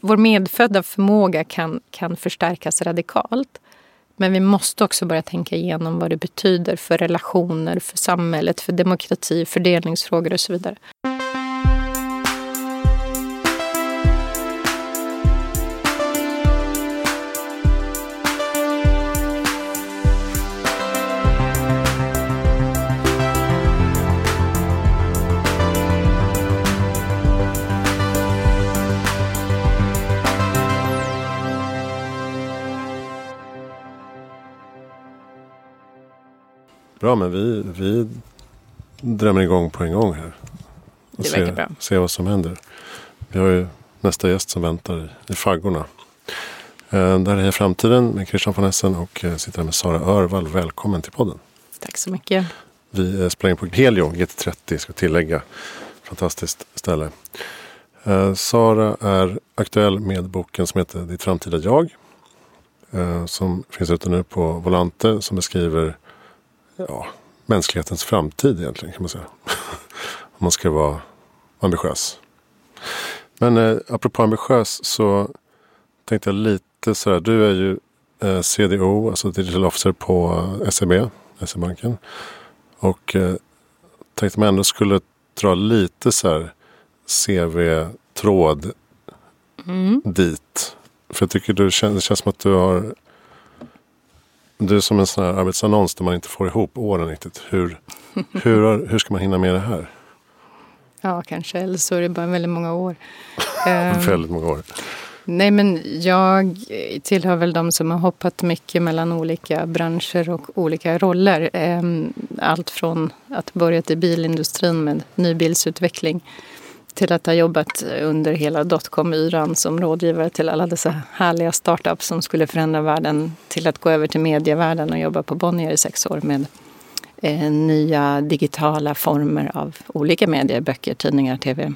Vår medfödda förmåga kan, kan förstärkas radikalt. Men vi måste också börja tänka igenom vad det betyder för relationer, för samhället, för demokrati, fördelningsfrågor och så vidare. Bra, men vi, vi drämmer igång på en gång här. Och det verkar bra. Se vad som händer. Vi har ju nästa gäst som väntar i, i faggorna. Eh, där är Framtiden med Christian von Essen och eh, sitter här med Sara Örvall. Välkommen till podden. Tack så mycket. Vi eh, spelar in på Helio GT30, ska tillägga. Fantastiskt ställe. Eh, Sara är aktuell med boken som heter Ditt framtida jag. Som finns ute nu på Volante som beskriver ja, mänsklighetens framtid egentligen kan man säga. Om man ska vara ambitiös. Men eh, apropå ambitiös så tänkte jag lite så här. Du är ju eh, CDO, alltså Digital Officer på SEB, SE-banken. Och eh, tänkte man ändå skulle dra lite så här CV-tråd Mm. dit. För jag tycker du det känns som att du har du som en sån här arbetsannons där man inte får ihop åren riktigt. Hur, hur, har- hur ska man hinna med det här? Ja, kanske. Eller så är det bara väldigt många år. Ehm, Väldigt många år. Nej, men jag tillhör väl de som har hoppat mycket mellan olika branscher och olika roller. Ehm, Allt från att börjat i bilindustrin med nybilsutveckling till att ha jobbat under hela dotcom-yran som rådgivare till alla dessa härliga startups som skulle förändra världen till att gå över till medievärlden och jobba på Bonnier i sex år med eh, nya digitala former av olika medier, böcker, tidningar, tv.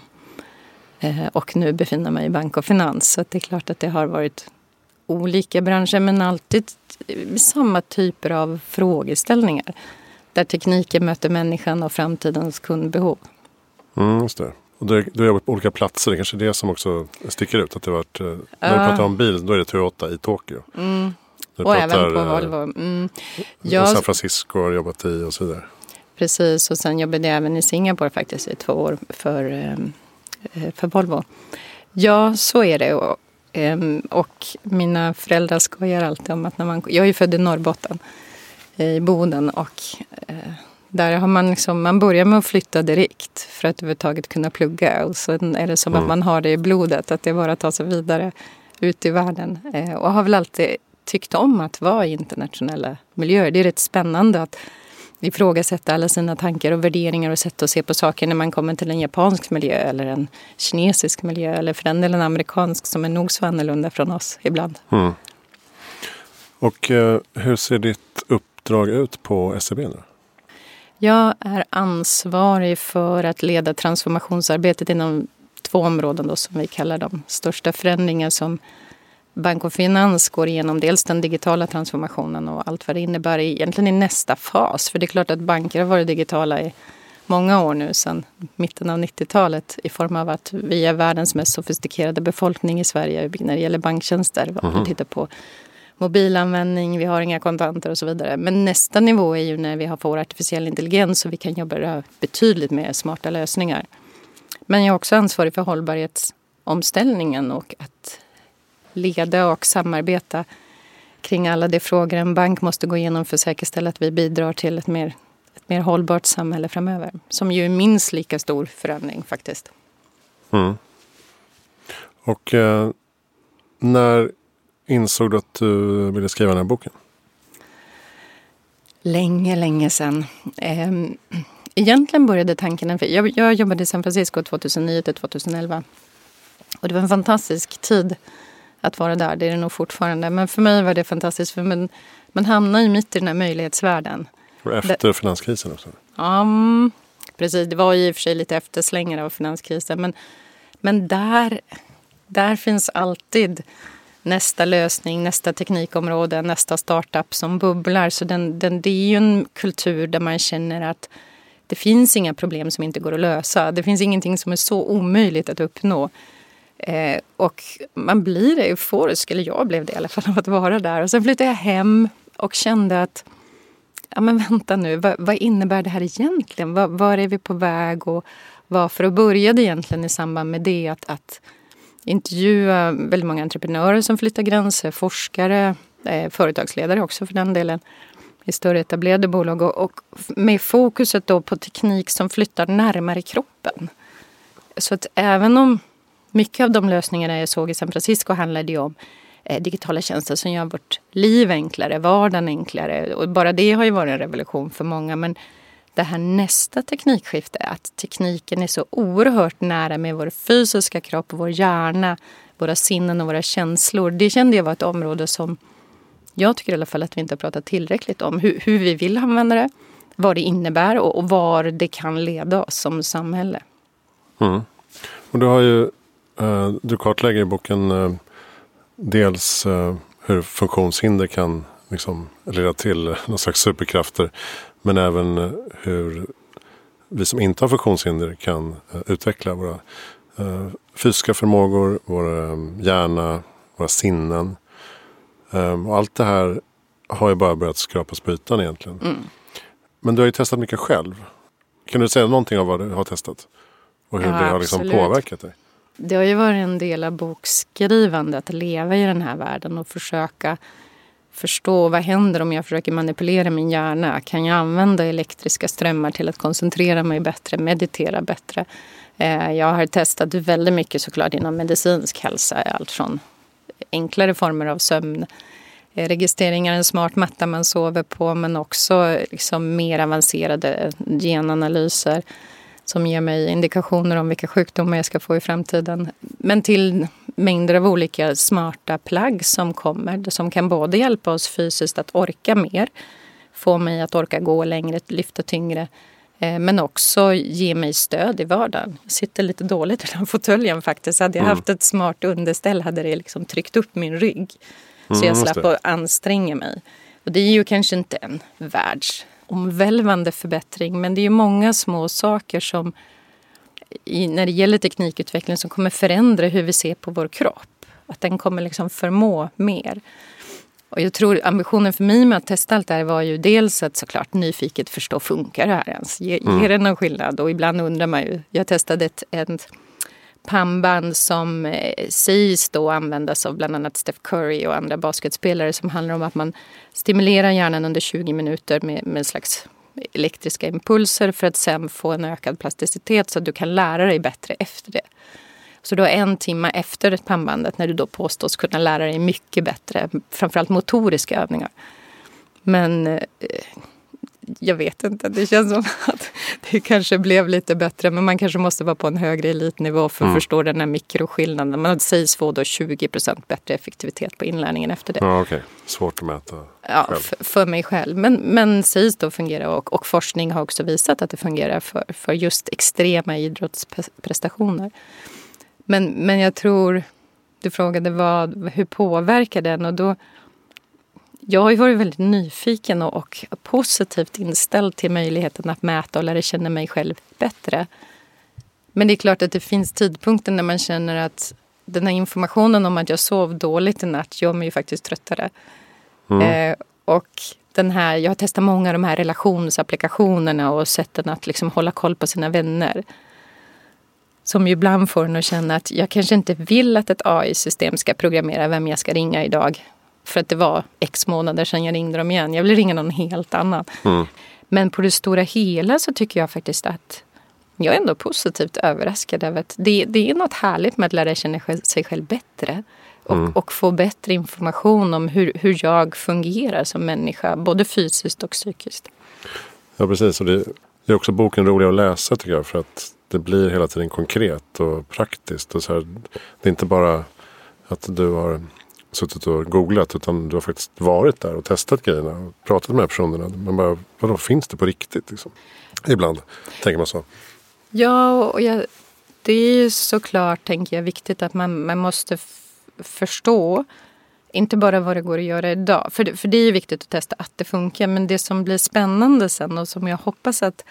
Eh, och nu befinner mig i bank och finans. Så det är klart att det har varit olika branscher men alltid eh, samma typer av frågeställningar. Där tekniken möter människan och framtidens kundbehov. Mm, just det. Och du, du har jobbat på olika platser. Det är kanske är det som också sticker ut. Att det varit, eh, När du pratar om bil, då är det Toyota i Tokyo. Du Och även på eh, Volvo. Mm. Jag... San Francisco har jobbat i och så vidare. precis, och sen jobbade jag även i Singapore faktiskt i två år för, eh, för Volvo. Ja, så är det. Och, ehm, och mina föräldrar skojar alltid om att när man... Jag är ju född i Norrbotten, i Boden. Och där har man liksom... Man börjar med att flytta direkt för att överhuvudtaget kunna plugga. Och sen är det som att man har det i blodet, att det är bara att ta sig vidare ut i världen. Eh, och har väl alltid tyckt om att vara i internationella miljöer. Det är rätt spännande att ifrågasätta alla sina tankar och värderingar och sätt att se på saker när man kommer till en japansk miljö eller en kinesisk miljö eller för den delen en amerikansk som är nog så annorlunda från oss ibland. Och eh, hur ser ditt uppdrag ut på SEB nu? Jag är ansvarig för att leda transformationsarbetet inom två områden då, som vi kallar de största förändringar som bank och finans går igenom. Dels den digitala transformationen och allt vad det innebär egentligen i nästa fas. För det är klart att banker har varit digitala i många år nu, sedan mitten av 90-talet i form av att vi är världens mest sofistikerade befolkning i Sverige när det gäller banktjänster. Om du tittar på mobilanvändning, vi har inga kontanter och så vidare. Men nästa nivå är ju när vi har vår artificiell intelligens och vi kan jobba betydligt med smarta lösningar. Men jag är också ansvarig för hållbarhetsomställningen och att leda och samarbeta kring alla de frågor en bank måste gå igenom för att säkerställa att vi bidrar till ett mer, ett mer hållbart samhälle framöver. Som ju är minst lika stor förändring faktiskt. Mm. Och eh, när insåg du att du ville skriva den här boken? Länge, länge sedan. Ehm, Egentligen började tanken... Jag, jag jobbade i San Francisco 2009 till 2011. Och det var en fantastisk tid att vara där. Det är det nog fortfarande. Men för mig var det fantastiskt. För man, man hamnar ju mitt i den här möjlighetsvärlden. Och efter finanskrisen också? Ja, mm, precis. Det var ju i och för sig lite efterslängar av finanskrisen. Men, men där, där finns alltid nästa lösning, nästa teknikområde, nästa startup som bubblar. Så den, den, det är ju en kultur där man känner att det finns inga problem som inte går att lösa. Det finns ingenting som är så omöjligt att uppnå. Eh, och man blir euforisk, eller jag blev det i alla fall, av att vara där. Och sen flyttade jag hem och kände att ja men vänta nu, vad, vad innebär det här egentligen? Var, var, är vi på väg och varför? Och började egentligen i samband med det att, att intervjua väldigt många entreprenörer som flyttar gränser, forskare, eh, företagsledare också för den delen i större etablerade bolag och, och med fokuset då på teknik som flyttar närmare kroppen. Så att även om mycket av de lösningarna jag såg i San Francisco handlade ju om eh, digitala tjänster som gör vårt liv enklare, vardagen enklare. Och bara det har ju varit en revolution för många. Men det här nästa teknikskifte, att tekniken är så oerhört nära med vår fysiska kropp, vår hjärna, våra sinnen och våra känslor. Det kände jag var ett område som jag tycker i alla fall att vi inte har pratat tillräckligt om. Hur, hur vi vill använda det, vad det innebär och, och var det kan leda oss som samhälle. Mm. Och du har ju, eh, du kartlägger i boken eh, dels eh, hur funktionshinder kan liksom leda till någon slags superkrafter. Men även eh, hur vi som inte har funktionshinder kan eh, utveckla våra eh, fysiska förmågor, vår hjärna, våra sinnen. Um, och allt det här har ju bara börjat skrapas på ytan egentligen. Mm. Men du har ju testat mycket själv. Kan du säga någonting av vad du har testat? Och hur ja, det har liksom påverkat dig? Det har ju varit en del av bokskrivandet att leva i den här världen och försöka förstå vad händer om jag försöker manipulera min hjärna. Kan jag använda elektriska strömmar till att koncentrera mig bättre, meditera bättre? Eh, jag har testat väldigt mycket såklart inom medicinsk hälsa. Allt från enklare former av sömn eh, registreringar, en smart matta man sover på men också liksom mer avancerade genanalyser som ger mig indikationer om vilka sjukdomar jag ska få i framtiden. Men till mängder av olika smarta plagg som kommer som kan både hjälpa oss fysiskt att orka mer, få mig att orka gå längre, lyfta tyngre Eh, men också ge mig stöd i vardagen. Jag sitter lite dåligt i den fåtöljen faktiskt. Hade jag mm. haft ett smart underställ hade det liksom tryckt upp min rygg. Så mm, jag slapp att anstränga mig. Och det är ju kanske inte en världsomvälvande förbättring men det är ju många små saker som i, när det gäller teknikutveckling som kommer förändra hur vi ser på vår kropp. Att den kommer liksom förmå mer. Och jag tror ambitionen för mig med att testa allt det här var ju dels att såklart nyfiket förstå, funkar det här ens? Ge, mm. Ger det någon skillnad? Och ibland undrar man ju. Jag testade ett, ett pannband som eh, sägs då användas av bland annat Steph Curry och andra basketspelare som handlar om att man stimulerar hjärnan under 20 minuter med, med en slags elektriska impulser för att sen få en ökad plasticitet så att du kan lära dig bättre efter det. Så du har en timme efter pannbandet när du då påstås kunna lära dig mycket bättre, framförallt motoriska övningar. Men eh, jag vet inte, det känns som att det kanske blev lite bättre men man kanske måste vara på en högre elitnivå för att mm. förstå den här mikroskillnaden. Man sägs få då 20% bättre effektivitet på inlärningen efter det. Ja, okay. Svårt att mäta Ja, för mig själv. Men, men sägs då fungera och, och forskning har också visat att det fungerar för, för just extrema idrottsprestationer. Men, men jag tror, du frågade vad, hur påverkar den? Och då, jag har ju varit väldigt nyfiken och, och positivt inställd till möjligheten att mäta och lära känna mig själv bättre. Men det är klart att det finns tidpunkter när man känner att den här informationen om att jag sov dåligt i natt gör mig ju faktiskt tröttare. Mm. Eh, och den här, jag har testat många av de här relationsapplikationerna och sätten att liksom hålla koll på sina vänner. Som ju ibland får en att känna att jag kanske inte vill att ett AI-system ska programmera vem jag ska ringa idag. För att det var x månader sedan jag ringde dem igen. Jag vill ringa någon helt annan. Mm. Men på det stora hela så tycker jag faktiskt att jag är ändå positivt överraskad över att det, det är något härligt med att lära känna sig själv bättre. Och, mm. och få bättre information om hur, hur jag fungerar som människa, både fysiskt och psykiskt. Ja, precis. Och det är också boken rolig att läsa tycker jag. För att det blir hela tiden konkret och praktiskt. Och så här, det är inte bara att du har suttit och googlat utan du har faktiskt varit där och testat grejerna och pratat med de här personerna. Man bara, vadå, finns det på riktigt? Liksom? Ibland tänker man så. Ja, och jag, det är ju såklart, tänker jag, viktigt att man, man måste förstå inte bara vad det går att göra idag. För för det är ju viktigt att testa att det funkar. Men det som blir spännande sen och som jag hoppas att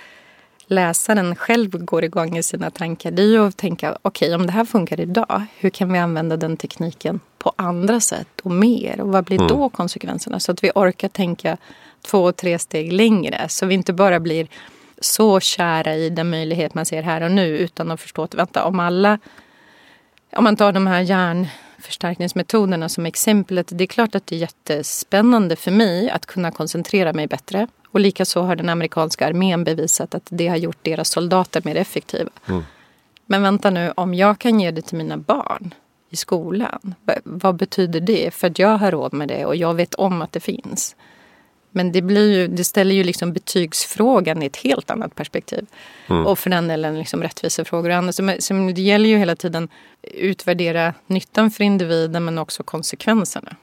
läsaren själv går igång i sina tankar det är ju att tänka okej okay, om det här funkar idag hur kan vi använda den tekniken på andra sätt och mer och vad blir mm. då konsekvenserna så att vi orkar tänka två, tre steg längre så vi inte bara blir så kära i den möjlighet man ser här och nu utan att förstå att vänta om alla om man tar de här hjärnförstärkningsmetoderna som exemplet. Det är klart att det är jättespännande för mig att kunna koncentrera mig bättre. Och likaså har den amerikanska armén bevisat att det har gjort deras soldater mer effektiva. Mm. Men vänta nu, om jag kan ge det till mina barn i skolan. Vad betyder det? För att jag har råd med det och jag vet om att det finns. Men det, blir ju, det ställer ju liksom betygsfrågan i ett helt annat perspektiv. Mm. Och för den delen liksom rättvisefrågor och annat. Så, så det gäller ju hela tiden utvärdera nyttan för individen men också konsekvenserna.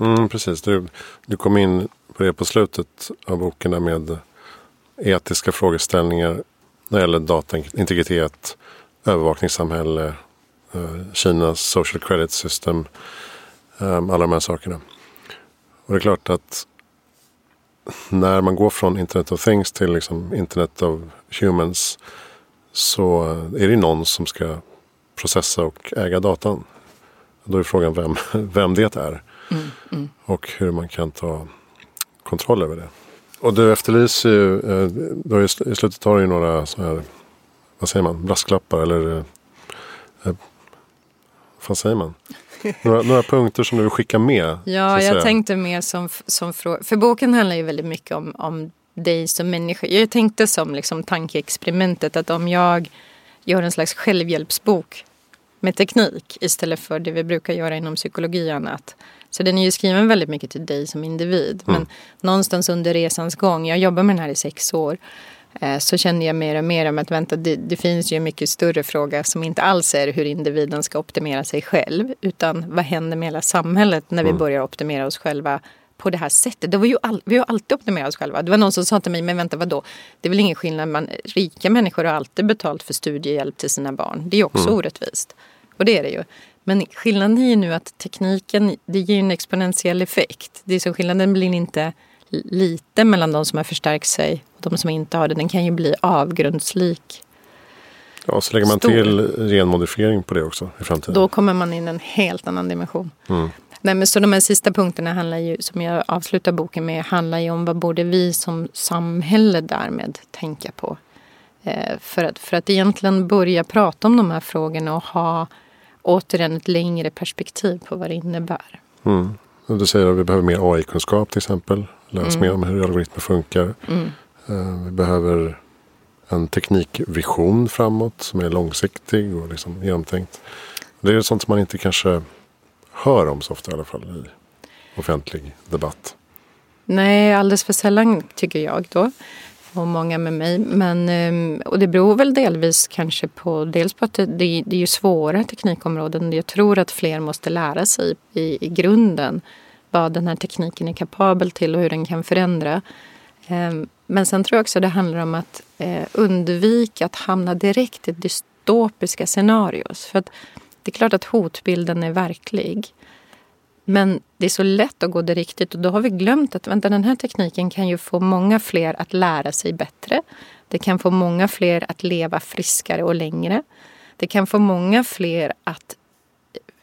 Mm, precis, du, du kom in på det på slutet av boken med etiska frågeställningar när det gäller dataintegritet, övervakningssamhälle, eh, Kinas social credit system, eh, alla de här sakerna. Och det är klart att när man går från Internet of Things till liksom Internet of Humans så är det någon som ska processa och äga datan. Då är frågan vem, vem det är. Mm, mm. Och hur man kan ta kontroll över det. Och du efterlyser ju, eh, du i slutet har du ju några sådana här, vad säger man, brasklappar eller eh, eh, vad säger man? några, några, punkter som du vill skicka med? Ja, jag tänkte mer som, som fråga. För boken handlar ju väldigt mycket om, om dig som människa. Jag tänkte som liksom tankeexperimentet att om jag gör en slags självhjälpsbok med teknik istället för det vi brukar göra inom psykologi och annat. Så den är ju skriven väldigt mycket till dig som individ. Mm. Men någonstans under resans gång, jag jobbar med den här i sex år, Eh, så kände jag mer och mer om att vänta, det, det, finns ju en mycket större fråga som inte alls är hur individen ska optimera sig själv. Utan vad händer med hela samhället när vi mm. börjar optimera oss själva på det här sättet. Det var ju all, vi har alltid optimerat oss själva. Det var någon som sa till mig, men vänta vadå? Det är väl ingen skillnad, man, rika människor har alltid betalt för studiehjälp till sina barn. Det är också mm. orättvist. Och det är det ju. Men skillnaden är ju nu att tekniken, det ger en exponentiell effekt. Det är så skillnaden blir inte lite mellan de som har förstärkt sig och de som inte har det. Den kan ju bli avgrundslik. Ja, så lägger man stor. till genmodifiering på det också i framtiden. Då kommer man in i en helt annan dimension. Mm. Nej, men så de här sista punkterna handlar ju, som jag avslutar boken med, handlar ju om vad borde vi som samhälle därmed tänka på. Eh, för, att, för att egentligen börja prata om de här frågorna och ha återigen ett längre perspektiv på vad det innebär. Mm. Du säger att vi behöver mer AI-kunskap till exempel. Oss mm. mer om hur algoritmer funkar. Mm. Eh, vi behöver en teknikvision framåt som är långsiktig och liksom genomtänkt. Det är sånt som man inte kanske hör om så ofta i alla fall i offentlig debatt. Nej, alldeles för sällan tycker jag då. Och många med mig. Men, ehm, och det beror väl delvis kanske på, dels på att det, det, det är ju svåra teknikområden. Jag tror att fler måste lära sig i, i grunden vad den här tekniken är kapabel till och hur den kan förändra. Ehm, men sen tror jag också det handlar om att eh, undvika att hamna direkt i dystopiska scenarios. För att det är klart att hotbilden är verklig. Men det är så lätt att gå det riktigt och då har vi glömt att vänta, den här tekniken kan ju få många fler att lära sig bättre. Det kan få många fler att leva friskare och längre. Det kan få många fler att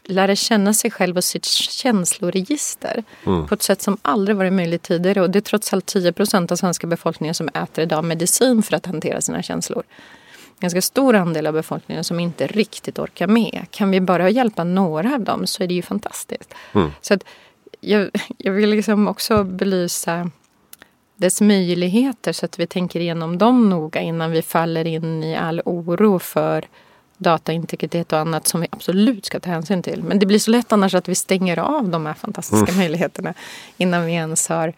lära känna sig själv och sitt känsloregister mm. på ett sätt som aldrig varit möjligt tidigare. Och det är trots allt 10 procent av svenska befolkningen som äter idag medicin för att hantera sina känslor. Ganska stor andel av befolkningen som inte riktigt orkar med. Kan vi bara hjälpa några av dem så är det ju fantastiskt. Mm. Så att jag, jag vill liksom också belysa dess möjligheter så att vi tänker igenom dem noga innan vi faller in i all oro för dataintegritet och annat som vi absolut ska ta hänsyn till. Men det blir så lätt annars att vi stänger av de här fantastiska mm. möjligheterna innan vi ens har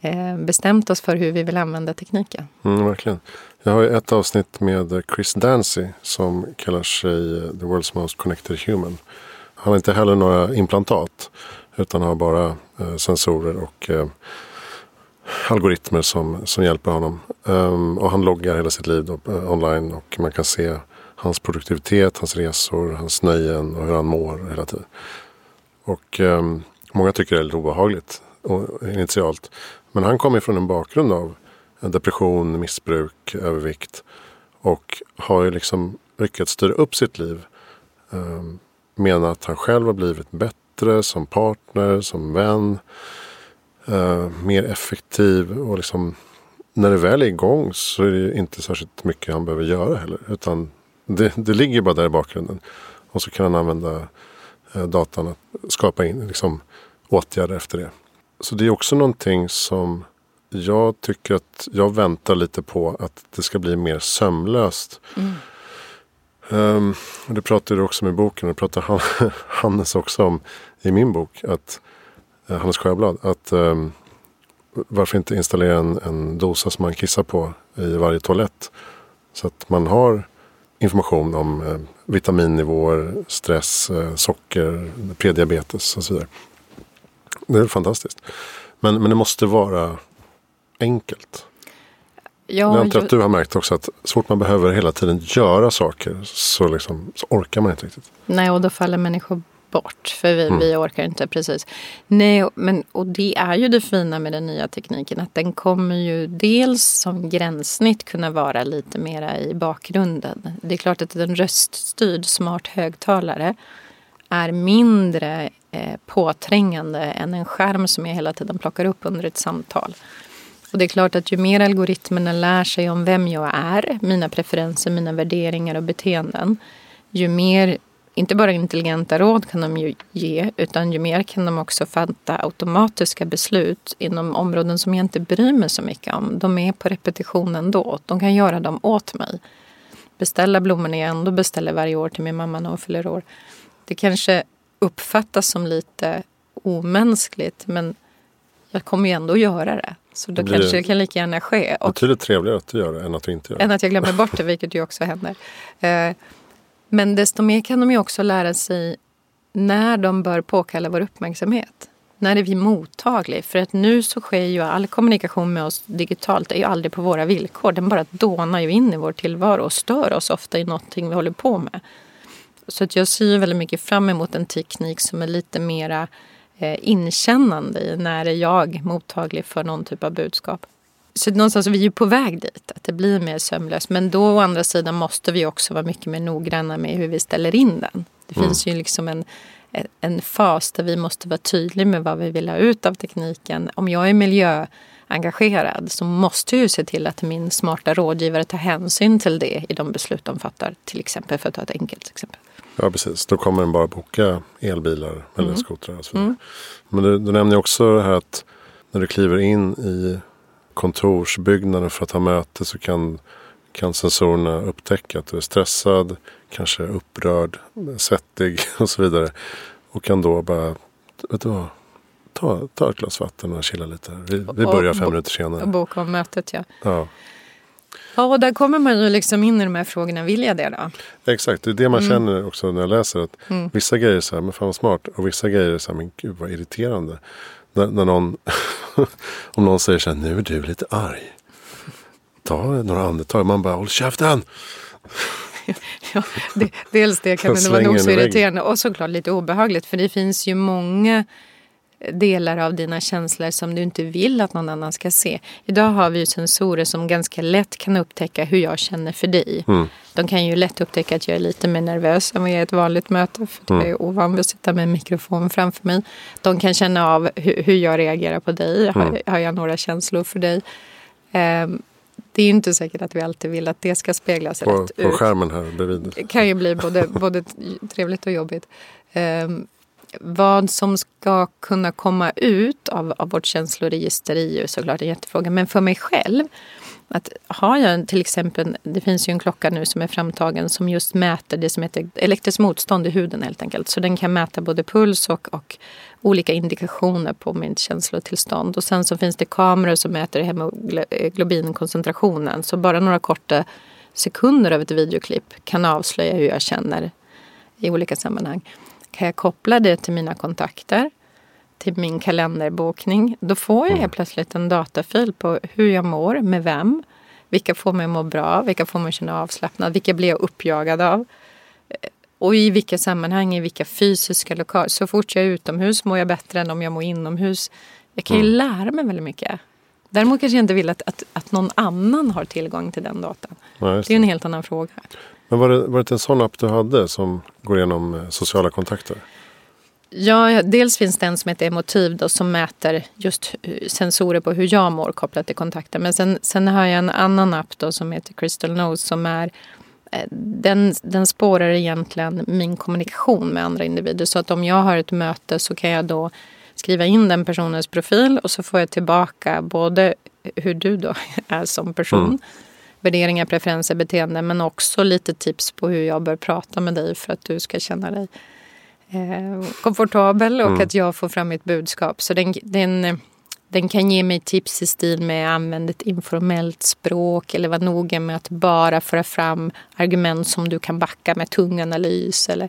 eh, bestämt oss för hur vi vill använda tekniken. Mm, verkligen. Jag har ett avsnitt med Chris Dancy som kallar sig eh, The World's Most Connected Human. Han har inte heller några implantat utan har bara eh, sensorer och eh, algoritmer som, som hjälper honom. Um, och han loggar hela sitt liv då, eh, online och man kan se hans produktivitet, hans resor, hans nöjen och hur han mår hela tiden. Och um, många tycker det är lite obehagligt och, initialt. Men han kommer från en bakgrund av depression, missbruk, övervikt. Och har ju liksom lyckats styra upp sitt liv. Ehm, Menar att han själv har blivit bättre som partner, som vän. Ehm, mer effektiv och liksom när det väl är igång så är det inte särskilt mycket han behöver göra heller. Utan det, det ligger bara där i bakgrunden. Och så kan han använda eh, datan att skapa in liksom, åtgärder efter det. Så det är också någonting som jag tycker att jag väntar lite på att det ska bli mer sömlöst. Mm. Um, det pratar du också om i boken och det pratar Hannes också om i min bok. Att, uh, Hannes Sjöblad. Att um, varför inte installera en, en dosa som man kissar på i varje toalett. Så att man har information om eh, vitaminnivåer, stress, eh, socker, prediabetes och så vidare. Det är fantastiskt. Men, men det måste vara enkelt. Ja, jag antar att du har märkt också att så fort man behöver hela tiden göra saker så, liksom, så orkar man inte riktigt. Nej, och då faller människor bort. För vi, mm. vi orkar inte precis. Nej, men, och det är ju det fina med den nya tekniken. Att den kommer ju dels som gränssnitt kunna vara lite mera i bakgrunden. Det är klart att en röststyrd smart högtalare är mindre eh, påträngande än en skärm som jag hela tiden plockar upp under ett samtal. Och det är klart att ju mer algoritmerna lär sig om vem jag är, mina preferenser, mina värderingar och beteenden, ju mer inte bara intelligenta råd kan de ju ge utan ju mer kan de också fatta automatiska beslut inom områden som jag inte bryr mig så mycket om. De är på repetition ändå. De kan göra dem åt mig. Beställa blommorna jag ändå beställer varje år till min mamma när hon fyller år. Det kanske uppfattas som lite omänskligt men jag kommer ju ändå göra det. Så då det kanske det kan lika gärna ske. Och, betydligt trevligare att du gör det än att du inte gör det. Än att jag glömmer bort det, vilket ju också händer. Eh, men desto mer kan de ju också lära sig när de bör påkalla vår uppmärksamhet. När är vi mottagliga? För att nu så sker ju all kommunikation med oss digitalt det är ju aldrig på våra villkor. Den bara dånar ju in i vår tillvaro och stör oss ofta i någonting vi håller på med. Så att jag ser väldigt mycket fram emot en teknik som är lite mera inkännande i när är jag mottaglig för någon typ av budskap. Så någonstans är vi ju på väg dit, att det blir mer sömlöst. Men då å andra sidan måste vi också vara mycket mer noggranna med hur vi ställer in den. Det mm. finns ju liksom en, en fas där vi måste vara tydliga med vad vi vill ha ut av tekniken. Om jag är miljöengagerad så måste jag ju se till att min smarta rådgivare tar hänsyn till det i de beslut de fattar. Till exempel, för att ta ett enkelt exempel. Ja precis, då kommer den bara boka elbilar eller mm. skotrar och så vidare. Mm. Men du, du nämner också det här att när du kliver in i kontorsbyggnaden för att ha möte så kan, kan sensorerna upptäcka att du är stressad, kanske upprörd, svettig och så vidare. Och kan då bara, vet du vad, ta, ta ett glas vatten och chilla lite. Vi, vi börjar fem minuter senare. Och boka om mötet ja. ja. Ja, och där kommer man ju liksom in i de här frågorna. Vill jag det då? Exakt, det är det man mm. känner också när jag läser. att mm. Vissa grejer är så här, men fan vad smart. Och vissa grejer är så här, men gud vad irriterande. När, när någon, om någon säger så här, nu är du lite arg. Ta några andetag. Man bara, håll käften! ja, det, dels det kan det vara nog så irriterande och såklart lite obehagligt. För det finns ju många delar av dina känslor som du inte vill att någon annan ska se. Idag har vi ju sensorer som ganska lätt kan upptäcka hur jag känner för dig. Mm. De kan ju lätt upptäcka att jag är lite mer nervös än vad jag är i ett vanligt möte. För mm. jag är ovan vid att sitta med en mikrofon framför mig. De kan känna av hur, hur jag reagerar på dig. Mm. Har, har, jag några känslor för dig? Um, det är inte säkert att vi alltid vill att det ska speglas på, rätt på ut. skärmen här bredvid. Det kan ju bli både, både trevligt och jobbigt. Um, vad som ska kunna komma ut av, av vårt känsloregister är ju såklart en jättefråga. Men för mig själv, att har jag till exempel, det finns ju en klocka nu som är framtagen som just mäter det som heter elektriskt motstånd i huden helt enkelt. Så den kan mäta både puls och, och olika indikationer på mitt känslotillstånd. Och sen så finns det kameror som mäter hemoglobinkoncentrationen. Eh, så bara några korta sekunder av ett videoklipp kan avslöja hur jag känner i olika sammanhang. Kan jag koppla det till mina kontakter, till min kalenderbokning, då får jag helt plötsligt en datafil på hur jag mår, med vem, vilka får mig att må bra, vilka får mig att känna avslappnad, vilka blir jag uppjagad av? Och i vilka sammanhang, i vilka fysiska lokaler. Så fort jag är utomhus mår jag bättre än om jag mår inomhus. Jag kan ju mm. lära mig väldigt mycket. Däremot kanske jag inte vill att, att, att någon annan har tillgång till den datan. Ja, det. är en det. helt annan fråga. Men var det, var det en sån app du hade som går igenom eh, sociala kontakter? Ja, dels finns det en som heter Emotiv då, som mäter just eh, sensorer på hur jag mår kopplat till kontakter. Men sen, sen har jag en annan app då som heter Crystal Nose som är eh, den, den spårar egentligen min kommunikation med andra individer. Så att om jag har ett möte så kan jag då skriva in den personens profil och så får jag tillbaka både hur du då är som person, mm. Värderingar, preferenser, beteende men också lite tips på hur jag bör prata med dig för att du ska känna dig eh, komfortabel och mm. att jag får fram mitt budskap. Så den, den, den kan ge mig tips i stil med använd ett informellt språk eller var noga med att bara föra fram argument som du kan backa med tung analys eller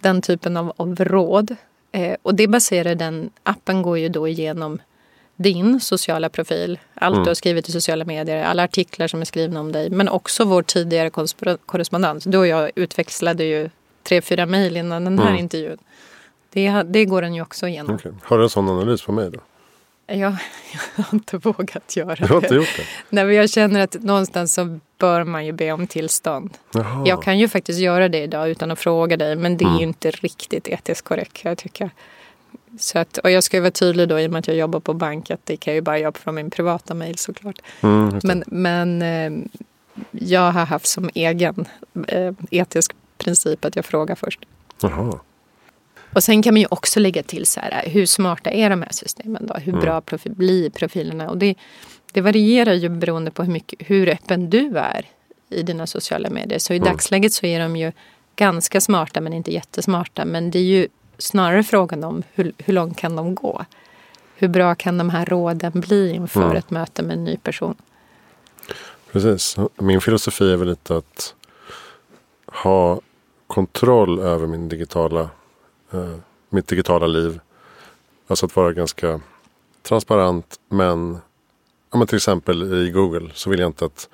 den typen av, av råd. Eh, och det baserar den, appen går ju då igenom din sociala profil, allt mm. du har skrivit i sociala medier, alla artiklar som är skrivna om dig, men också vår tidigare korrespondens. Du och jag utväxlade ju tre, fyra mejl innan den här mm. intervjun. Det, det går den ju också igenom. Okay. Har du en sån analys på mig då? Jag, jag har inte vågat göra det. Du har inte gjort det? Nej, jag känner att någonstans så bör man ju be om tillstånd. Jaha. Jag kan ju faktiskt göra det idag utan att fråga dig men det är mm. ju inte riktigt etiskt korrekt jag tycker. Så att, och jag ska vara tydlig då i och med att jag jobbar på bank att det kan jag ju bara göra från min privata mail såklart. Mm, men men eh, jag har haft som egen eh, etisk princip att jag frågar först. Jaha. Och sen kan man ju också lägga till så här, hur smarta är de här systemen då? Hur mm. bra profil, blir profilerna? Och det, det varierar ju beroende på hur, mycket, hur öppen du är i dina sociala medier. Så i mm. dagsläget så är de ju ganska smarta men inte jättesmarta. Men det är ju snarare frågan om hur, hur långt kan de gå? Hur bra kan de här råden bli inför mm. ett möte med en ny person? Precis. Min filosofi är väl lite att ha kontroll över min digitala, eh, mitt digitala liv. Alltså att vara ganska transparent men, ja, men till exempel i Google så vill jag inte att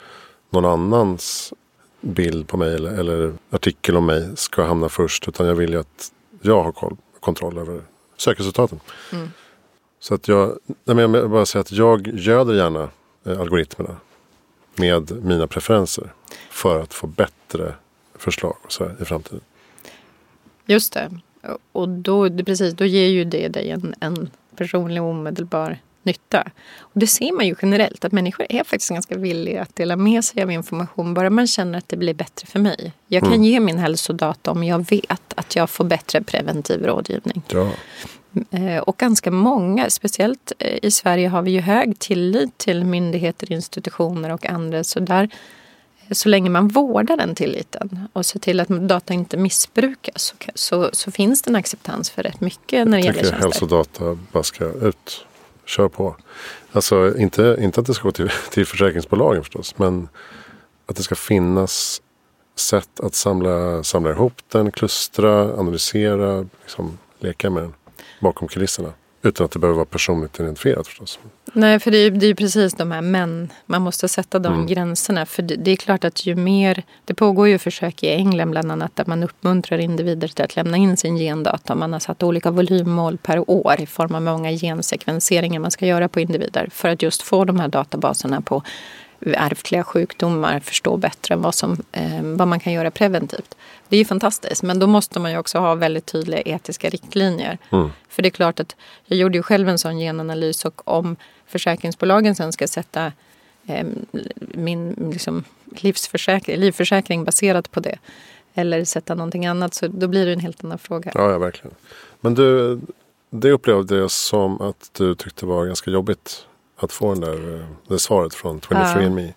någon annans bild på mig eller, eller artikel om mig ska hamna först. Utan jag vill ju att jag har koll, kontroll över sökresultaten. Mm. Så att jag, nej men jag bara säga att jag göder gärna eh, algoritmerna med mina preferenser. För att få bättre förslag så här, i framtiden. Just det. Och då, precis, då ger ju det dig en, en personlig omedelbar nytta. Och det ser man ju generellt att människor är faktiskt ganska villiga att dela med sig av information bara man känner att det blir bättre för mig. Jag kan mm. ge min hälsodata om jag vet att jag får bättre preventiv rådgivning. Ja. Eh, och ganska många, speciellt eh, i Sverige har vi ju hög tillit till myndigheter, institutioner och andra. Så där så länge man vårdar den tilliten och ser till att data inte missbrukas så, så, så finns det en acceptans för rätt mycket när det gäller tjänster. hälsodata bara ska ut. Kör på. Alltså inte, inte att det ska gå till, till försäkringsbolagen förstås. Men att det ska finnas sätt att samla, samla ihop den, klustra, analysera, liksom, leka med den bakom kulisserna. Utan att det behöver vara personligt identifierat förstås. Nej, för det är, det är precis de här men. Man måste sätta de mm. gränserna. För det, det, är klart att ju mer... Det pågår ju försök i England bland annat där man uppmuntrar individer till att lämna in sin gendata. Man har satt olika volymmål per år i form av många gensekvenseringar man ska göra på individer. För att just få de här databaserna på ärftliga sjukdomar förstå bättre vad, som, eh, vad man kan göra preventivt. Det är ju fantastiskt men då måste man ju också ha väldigt tydliga etiska riktlinjer. Mm. För det är klart att jag gjorde ju själv en sån genanalys och om försäkringsbolagen sen ska sätta eh, min liksom, livsförsäkring, livförsäkring baserat på det eller sätta någonting annat så då blir det en helt annan fråga. Ja, ja verkligen. Men du, det upplevde jag som att du tyckte var ganska jobbigt att få den där, eh, det svaret från 23andMe.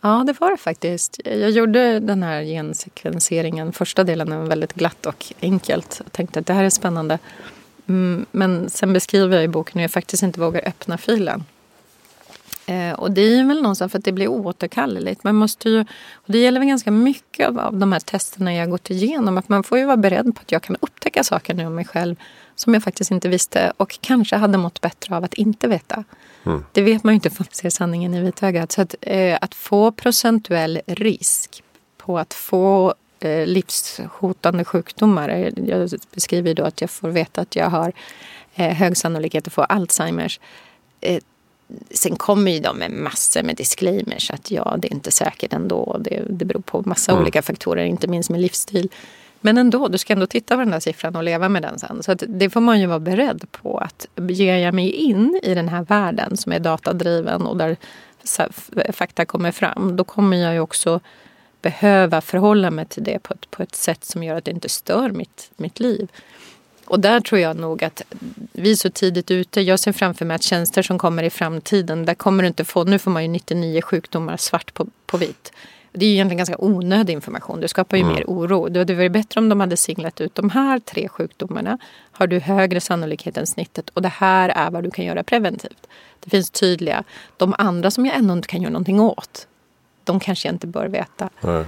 Ja. ja, det var det faktiskt. Jag gjorde den här gensekvenseringen, första delen var väldigt glatt och enkelt. Jag tänkte att det här är spännande. Mm, men sen beskriver jag i boken hur jag faktiskt inte vågar öppna filen. Eh, och det är väl någonstans för att det blir oåterkalleligt. Man måste ju, och det gäller väl ganska mycket av, av de här testerna jag gått igenom. Att man får ju vara beredd på att jag kan upptäcka saker nu om mig själv som jag faktiskt inte visste och kanske hade mått bättre av att inte veta. Mm. Det vet man ju inte för man ser sanningen i vitögat. Så att, eh, att få procentuell risk på att få eh, livshotande sjukdomar. Eh, jag beskriver då att jag får veta att jag har eh, hög sannolikhet att få Alzheimers. Eh, Sen kommer ju de med massor med disclaimers att ja, det är inte säkert ändå. Det, det beror på massa mm. olika faktorer, inte minst med livsstil. Men ändå, du ska ändå titta på den där siffran och leva med den sen. Så det får man ju vara beredd på. att Ger jag mig in i den här världen som är datadriven och där fakta kommer fram, då kommer jag ju också behöva förhålla mig till det på ett, på ett sätt som gör att det inte stör mitt, mitt liv. Och där tror jag nog att vi är så tidigt ute. Jag ser framför mig att tjänster som kommer i framtiden, där kommer du inte få, nu får man ju 99 sjukdomar svart på, på vitt. Det är ju egentligen ganska onödig information. Det skapar ju mm. mer oro. Det hade varit bättre om de hade singlat ut de här tre sjukdomarna. Har du högre sannolikhet än snittet och det här är vad du kan göra preventivt. Det finns tydliga. De andra som jag ändå inte kan göra någonting åt. De kanske jag inte bör veta. Nej.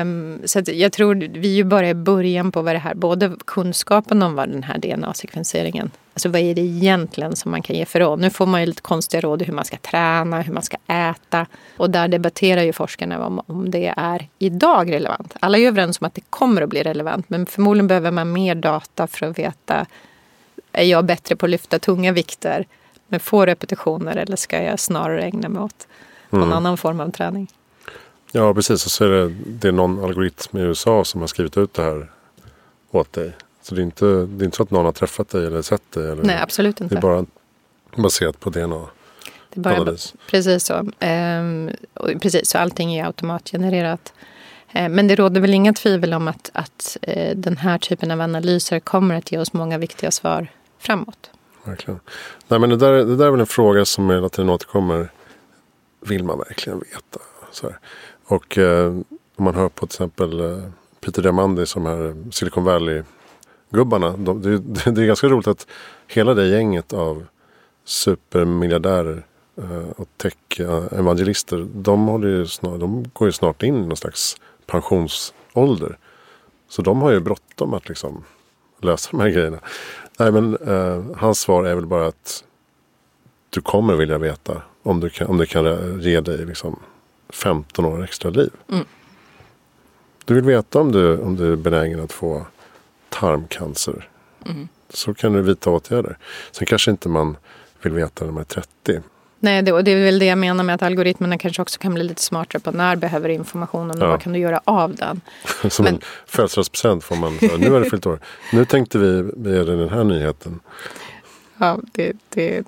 Um, så jag tror vi är ju bara i början på vad det här, både kunskapen om vad den här DNA-sekvenseringen, alltså vad är det egentligen som man kan ge för råd? Nu får man ju lite konstiga råd hur man ska träna, hur man ska äta. Och där debatterar ju forskarna om, om det är idag relevant. Alla är överens om att det kommer att bli relevant, men förmodligen behöver man mer data för att veta, är jag bättre på att lyfta tunga vikter med få repetitioner eller ska jag snarare ägna mig åt någon mm. annan form av träning? Ja, precis. Och så är det, det är någon algoritm i USA som har skrivit ut det här åt dig. Så det är inte, det är inte så att någon har träffat dig eller sett dig. Eller, Nej, absolut inte. Det är bara baserat på DNA. Det är bara, analys. precis så. Ehm, precis, så allting är automatgenererat. Ehm, men det råder väl inga tvivel om att, att eh, den här typen av analyser kommer att ge oss många viktiga svar framåt. Verkligen. Nej, men det, där, det där är väl en fråga som hela tiden återkommer. Vill man verkligen veta? Och eh, om man hör på till exempel eh, Peter Diamandis, som här Silicon Valley-gubbarna. De, det, det, är ganska roligt att hela det gänget av supermiljardärer eh, och tech-evangelister. De, håller ju snart, de går ju snart in i någon slags pensionsålder. Så de har ju bråttom att liksom lösa de här grejerna. Nej men eh, hans svar är väl bara att du kommer vilja veta om, du kan, om det kan ge dig liksom 15 år extra liv. Mm. Du vill veta om du, om du är benägen att få tarmcancer. Mm. Så kan du vidta åtgärder. Sen kanske inte man vill veta när man är 30. Nej, det, och det är väl det jag menar med att algoritmerna kanske också kan bli lite smartare på när behöver informationen och ja. vad kan du göra av den. Som Men... en födelsedagspresent får man, nu har du fyllt år. Nu tänkte vi ge dig den här nyheten. Ja, det, det,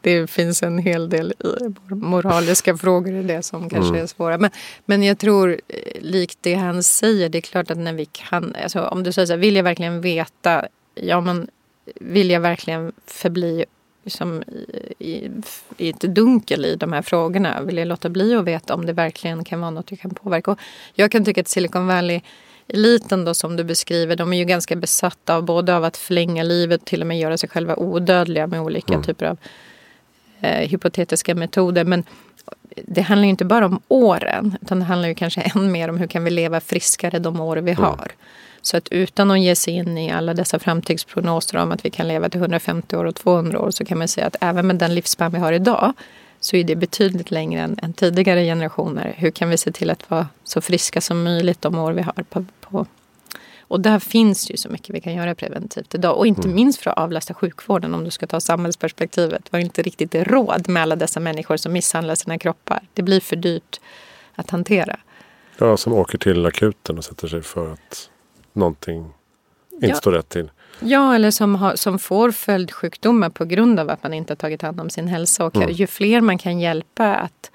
det finns en hel del moraliska frågor i det som kanske mm. är svåra. Men, men jag tror, eh, likt det han säger, det är klart att när vi kan... Alltså, om du säger så här, vill jag verkligen veta? Ja, men vill jag verkligen förbli liksom, i, i, i ett dunkel i de här frågorna? Vill jag låta bli att veta om det verkligen kan vara något jag kan påverka? Och jag kan tycka att Silicon Valley eliten då som du beskriver, de är ju ganska besatta av både av att förlänga livet, till och med göra sig själva odödliga med olika mm. typer av hypotetiska metoder. Men det handlar ju inte bara om åren, utan det handlar ju kanske än mer om hur kan vi leva friskare de år vi mm. har. Mm. Så att utan att ge sig in i alla dessa framtidsprognoser om att vi kan leva till 150 år och 200 år så kan man säga att även med den livsspann vi har idag så är det betydligt längre än, än, tidigare generationer. Hur kan vi se till att vara så friska som möjligt de år vi har på, på och där finns ju så mycket vi kan göra preventivt idag. Och inte mm. minst för att avlasta sjukvården om du ska ta samhällsperspektivet. Vi har inte riktigt råd med alla dessa människor som misshandlar sina kroppar. Det blir för dyrt att hantera. Ja, som åker till akuten och sätter sig för att någonting inte ja. står rätt till. Ja, eller som, har, som får följdsjukdomar på grund av att man inte har tagit hand om sin hälsa. Och mm. ju fler man kan hjälpa att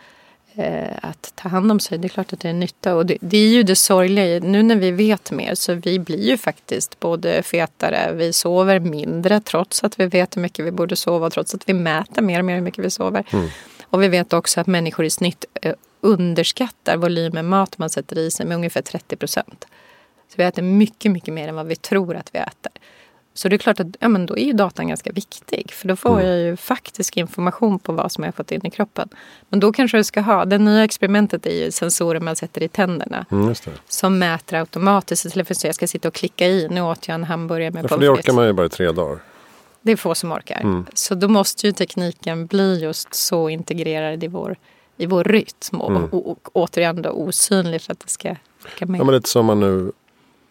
att ta hand om sig. Det är klart att det är nytta. Och det, det, är ju det sorgliga. Nu när vi vet mer så vi blir ju faktiskt både fetare, vi sover mindre trots att vi vet hur mycket vi borde sova. Trots att vi mäter mer och mer hur mycket vi sover. Mm. Och vi vet också att människor i snitt eh, underskattar volymen mat man sätter i sig med ungefär 30 procent. Så vi äter mycket, mycket mer än vad vi tror att vi äter. Så det är klart att ja, men då är ju datan ganska viktig. För då får mm. jag ju faktisk information på vad som jag har fått in i kroppen. Men då kanske du ska ha, det nya experimentet är ju sensorer man sätter i tänderna. Mm, som mäter automatiskt istället för att jag ska sitta och klicka i. Nu åt jag en hamburgare med ja, för Det orkar man ju bara i tre dagar. Det är få som orkar. Mm. Så då måste ju tekniken bli just så integrerad i vår, i vår rytm. Och, mm. och, och återigen då osynlig för att det ska orka med. Ja, men lite som man nu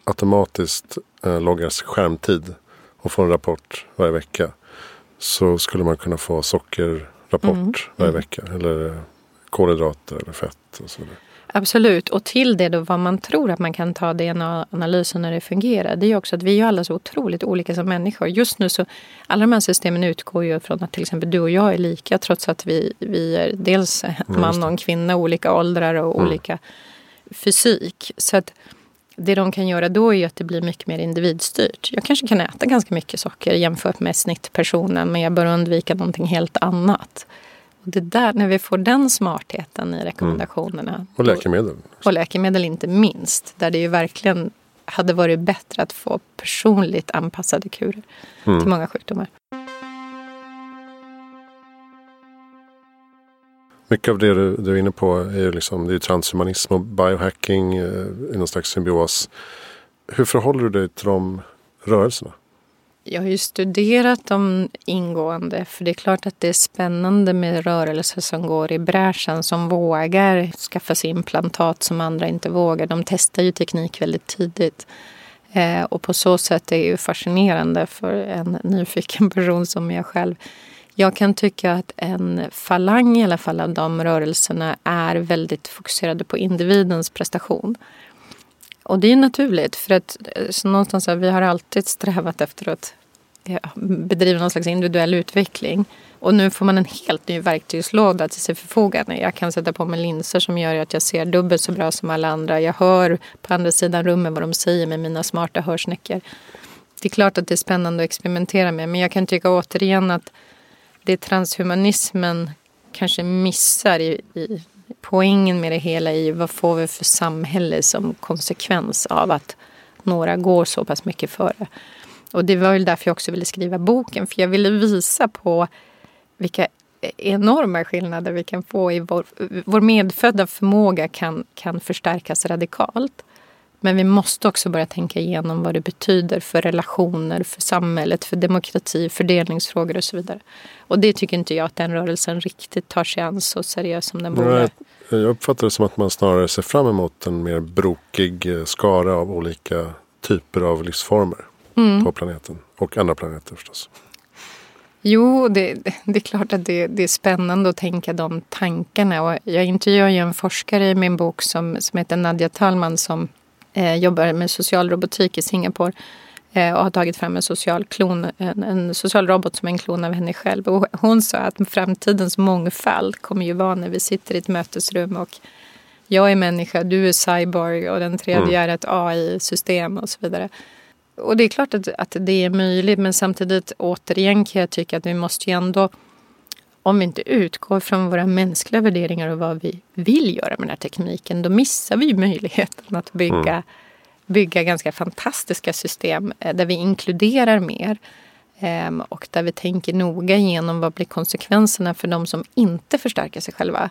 automatiskt eh, loggar skärmtid och få en rapport varje vecka så skulle man kunna få sockerrapport rapport mm. varje mm. vecka. Eller kolhydrater eller fett och så vidare. Absolut. Och till det då vad man tror att man kan ta DNA-analysen när det fungerar. Det är ju också att vi är alla så otroligt olika som människor. Just nu så, alla de här systemen utgår ju från att till exempel du och jag är lika trots att vi, vi är dels man och en kvinna, olika åldrar och mm. olika fysik. Så att det de kan göra då är att det blir mycket mer individstyrt. Jag kanske kan äta ganska mycket socker jämfört med snittpersonen men jag bör undvika någonting helt annat. Och det där, när vi får den smartheten i rekommendationerna. Mm. Och läkemedel. Och läkemedel inte minst. Där det ju verkligen hade varit bättre att få personligt anpassade kurer mm. till många sjukdomar. Mycket av det du, du är inne på är ju liksom, det är transhumanism och biohacking eh, i någon slags symbios. Hur förhåller du dig till de rörelserna? Jag har ju studerat dem ingående för det är klart att det är spännande med rörelser som går i bräschen som vågar skaffa sig implantat som andra inte vågar. De testar ju teknik väldigt tidigt. Eh, och på så sätt är det ju fascinerande för en nyfiken person som jag själv. Jag kan tycka att en falang i alla fall av de rörelserna är väldigt fokuserade på individens prestation. Och det är naturligt för att eh, så någonstans här, vi har alltid strävat efter att bedriva någon slags individuell utveckling. Och nu får man en helt ny verktygslåda till sitt förfogande. Jag kan sätta på mig linser som gör att jag ser dubbelt så bra som alla andra. Jag hör på andra sidan rummet vad de säger med mina smarta hörsnäckor. Det är klart att det är spännande att experimentera med men jag kan tycka återigen att det transhumanismen kanske missar i, i poängen med det hela i vad får vi för samhälle som konsekvens av att några går så pass mycket före. Och det var väl därför jag också ville skriva boken, för jag ville visa på vilka enorma skillnader vi kan få i vår, vår medfödda förmåga kan, kan förstärkas radikalt. Men vi måste också börja tänka igenom vad det betyder för relationer, för samhället, för demokrati, fördelningsfrågor och så vidare. Och det tycker inte jag att den rörelsen riktigt tar sig an så seriöst som den borde. Jag uppfattar det som att man snarare ser fram emot en mer brokig eh, skara av olika typer av livsformer mm. på planeten. Och andra planeter förstås. Jo, det, det, är klart att det, det, är spännande att tänka de tankarna. Och jag intervjuar ju en forskare i min bok som, som heter Nadja Talman som eh, jobbar med social robotik i Singapore eh, och har tagit fram en social, klon, en, en, social robot som är en klon av henne själv. Och hon sa att framtidens mångfald kommer ju vara när vi sitter i ett mötesrum och jag är människa, du är cyborg och den tredje mm. är ett AI-system och så vidare. Och det är klart att, att det är möjligt men samtidigt återigen kan jag tycka att vi måste ju ändå om vi inte utgår från våra mänskliga värderingar och vad vi vill göra med den här tekniken då missar vi möjligheten att bygga, mm. bygga ganska fantastiska system eh, där vi inkluderar mer ehm, och där vi tänker noga igenom vad blir konsekvenserna för de som inte förstärker sig själva.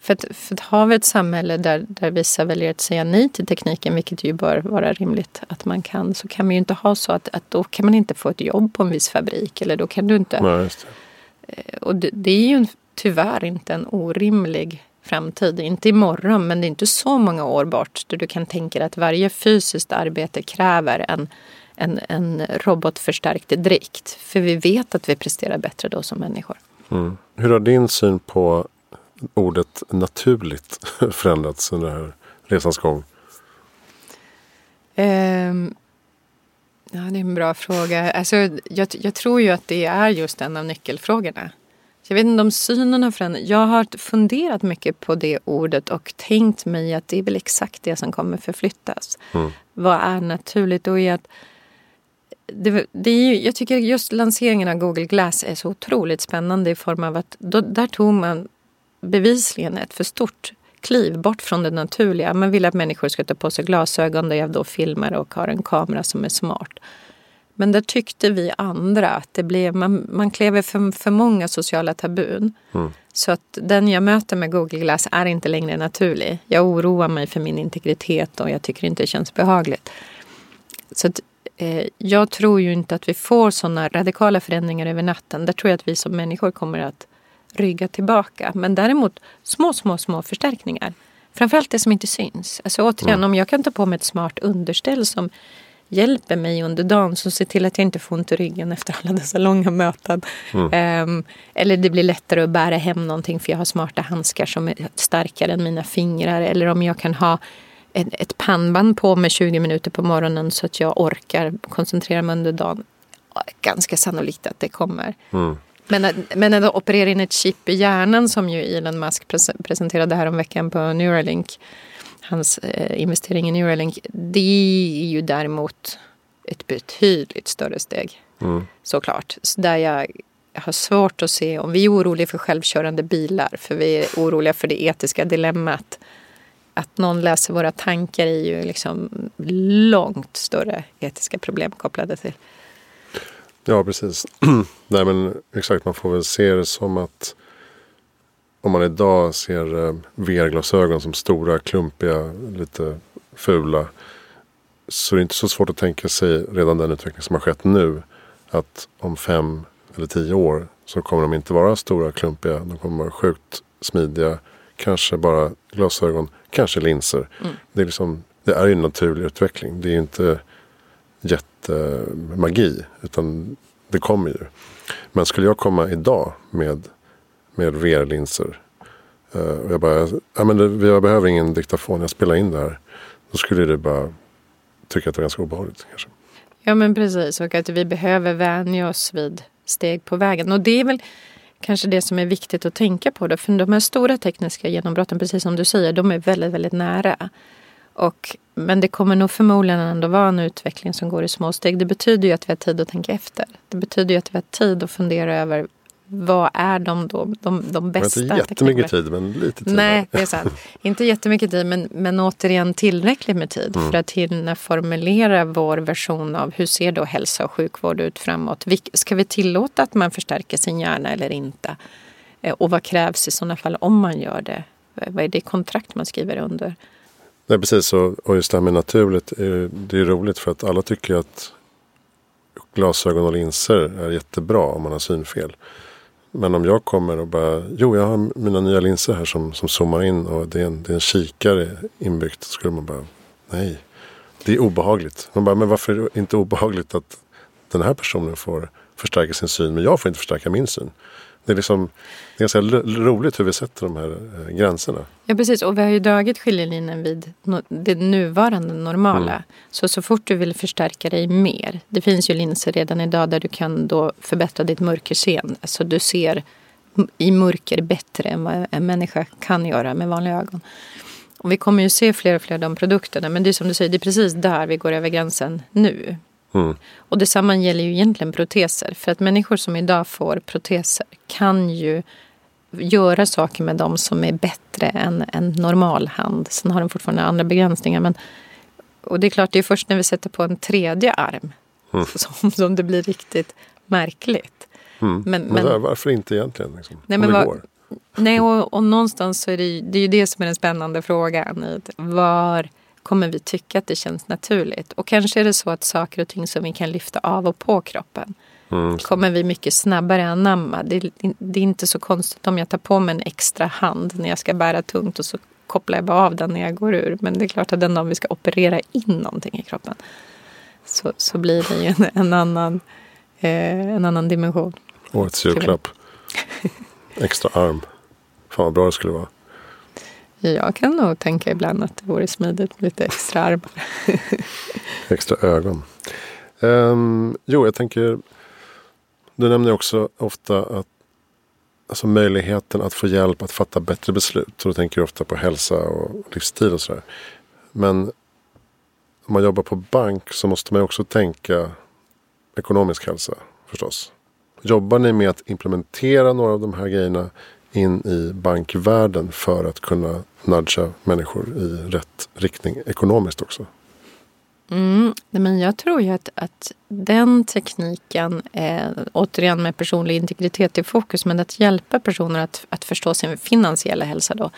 För, att, för att har vi ett samhälle där, där vissa väljer att säga nej till tekniken, vilket ju bör vara rimligt att man kan, så kan vi ju inte ha så att, att då kan man inte få ett jobb på en viss fabrik. Eller då kan du inte... Nej, och det, är ju tyvärr inte en orimlig framtid. Inte imorgon, men det är inte så många år bort där du kan tänka dig att varje fysiskt arbete kräver en, en, en robotförstärkt drikt. För vi vet att vi presterar bättre då som människor. Mm. Hur har din syn på ordet naturligt förändrats under den här resans gång? Um, ja, det är en bra fråga. Alltså, jag, jag, tror ju att det är just en av nyckelfrågorna. Jag vet inte om synen har förändrats. Jag har funderat mycket på det ordet och tänkt mig att det är väl exakt det som kommer förflyttas. Mm. Vad är naturligt? Och att det, det är ju, jag tycker just lanseringen av Google Glass är så otroligt spännande i form av att då, där tog man bevisligen ett för stort kliv bort från det naturliga. Man vill att människor ska ta på sig glasögon där jag då filmar och har en kamera som är smart. Men där tyckte vi andra att det blev, man, man klev för, för många sociala tabun. Mm. Så att den jag möter med Google Glass är inte längre naturlig. Jag oroar mig för min integritet och jag tycker inte det känns behagligt. Så att, eh, jag tror ju inte att vi får sådana radikala förändringar över natten. Där tror jag att vi som människor kommer att rygga tillbaka. Men däremot små, små, små förstärkningar. Framförallt det som inte syns. Alltså återigen, mm. om jag kan ta på mig ett smart underställ som hjälper mig under dagen som ser till att jag inte får ont i ryggen efter alla dessa långa möten. Mm. Um, eller det blir lättare att bära hem någonting för jag har smarta handskar som är starkare än mina fingrar. Eller om jag kan ha ett, ett pannband på mig 20 minuter på morgonen så att jag orkar koncentrera mig under dagen. Ganska sannolikt att det kommer. Mm. Men, men att operera in ett chip i hjärnan som ju Elon Musk presenterade här om veckan på Neuralink hans eh, investering i Neuralink, det är ju däremot ett betydligt större steg. Mm. Såklart. Så där jag har svårt att se, om vi är oroliga för självkörande bilar, för vi är oroliga för det etiska dilemmat. Att någon läser våra tankar är ju liksom långt större etiska problem kopplade till. Ja, precis. Nej, men exakt, man får väl se det som att om man idag ser eh, VR-glasögon som stora, klumpiga, lite fula. Så det är inte så svårt att tänka sig redan den utveckling som har skett nu. Att om fem eller tio år så kommer de inte vara stora, klumpiga. De kommer vara sjukt smidiga. Kanske bara glasögon, kanske linser. Mm. Det, är liksom, det är ju en naturlig utveckling. Det är ju inte Eh, magi. Utan det kommer ju. Men skulle jag komma idag med med VR-linser. Eh, och jag bara, ja men det, jag behöver ingen diktafon, jag spelar in det här. Då skulle du bara tycka att det var ganska obehagligt kanske. Ja men precis och att vi behöver vänja oss vid steg på vägen. Och det är väl kanske det som är viktigt att tänka på. Då, för de här stora tekniska genombrotten, precis som du säger, de är väldigt, väldigt nära. Och, men det kommer nog förmodligen ändå vara en utveckling som går i små steg. Det betyder ju att vi har tid att tänka efter. Det betyder ju att vi har tid att fundera över vad är de då, de, de bästa? Inte jättemycket tid men lite tid. Nej, det är sant. Inte jättemycket tid men, men återigen tillräckligt med tid mm. för att hinna formulera vår version av hur ser då hälsa och sjukvård ut framåt. Ska vi tillåta att man förstärker sin hjärna eller inte? Eh, och vad krävs i sådana fall om man gör det? Vad är det kontrakt man skriver under? Nej, precis. Och just det här med naturligt, det är roligt för att alla tycker att glasögon och linser är jättebra om man har synfel. Men om jag kommer och bara, jo jag har mina nya linser här som, som zoomar in och det är, en, det är en kikare inbyggt. Så skulle man bara, nej. Det är obehagligt. Man bara, men varför är det inte obehagligt att den här personen får förstärka sin syn men jag får inte förstärka min syn. Det är, liksom, det är ganska roligt hur vi sätter de här eh, gränserna. Ja precis och vi har ju dragit skiljelinjen vid det nuvarande normala. Mm. Så så fort du vill förstärka dig mer. Det finns ju linser redan idag där du kan då förbättra ditt mörkerseende. Så du ser i mörker bättre än vad en människa kan göra med vanliga ögon. Och vi kommer ju se fler och fler av de produkterna. Men det är som du säger, det är precis där vi går över gränsen nu. Mm. Och detsamma gäller ju egentligen proteser. För att människor som idag får proteser kan ju göra saker med dem som är bättre än en normal hand. Sen har de fortfarande andra begränsningar. Men, och det är klart, det är först när vi sätter på en tredje arm mm. som, som det blir riktigt märkligt. Mm. Men, men, men, varför inte egentligen? Liksom, nej, men var, nej och, och någonstans så är det, det är ju det som är den spännande frågan. Var kommer vi tycka att det känns naturligt. Och kanske är det så att saker och ting som vi kan lyfta av och på kroppen mm. kommer vi mycket snabbare anamma. Det, det är inte så konstigt om jag tar på mig en extra hand när jag ska bära tungt och så kopplar jag bara av den när jag går ur. Men det är klart att den dagen vi ska operera in någonting i kroppen så, så blir det ju en, en annan, eh, en annan dimension. Årets julklapp. extra arm. Fan vad bra det skulle vara. Jag kan nog tänka ibland att det vore smidigt med lite extra armar. extra ögon. Um, jo, jag tänker. Du nämner också ofta att alltså möjligheten att få hjälp att fatta bättre beslut. Så då tänker du ofta på hälsa och livsstil och sådär. Men om man jobbar på bank så måste man också tänka ekonomisk hälsa förstås. Jobbar ni med att implementera några av de här grejerna in i bankvärlden för att kunna nudga människor i rätt riktning ekonomiskt också? Mm, men jag tror ju att, att den tekniken, eh, återigen med personlig integritet i fokus, men att hjälpa personer att, att förstå sin finansiella hälsa då.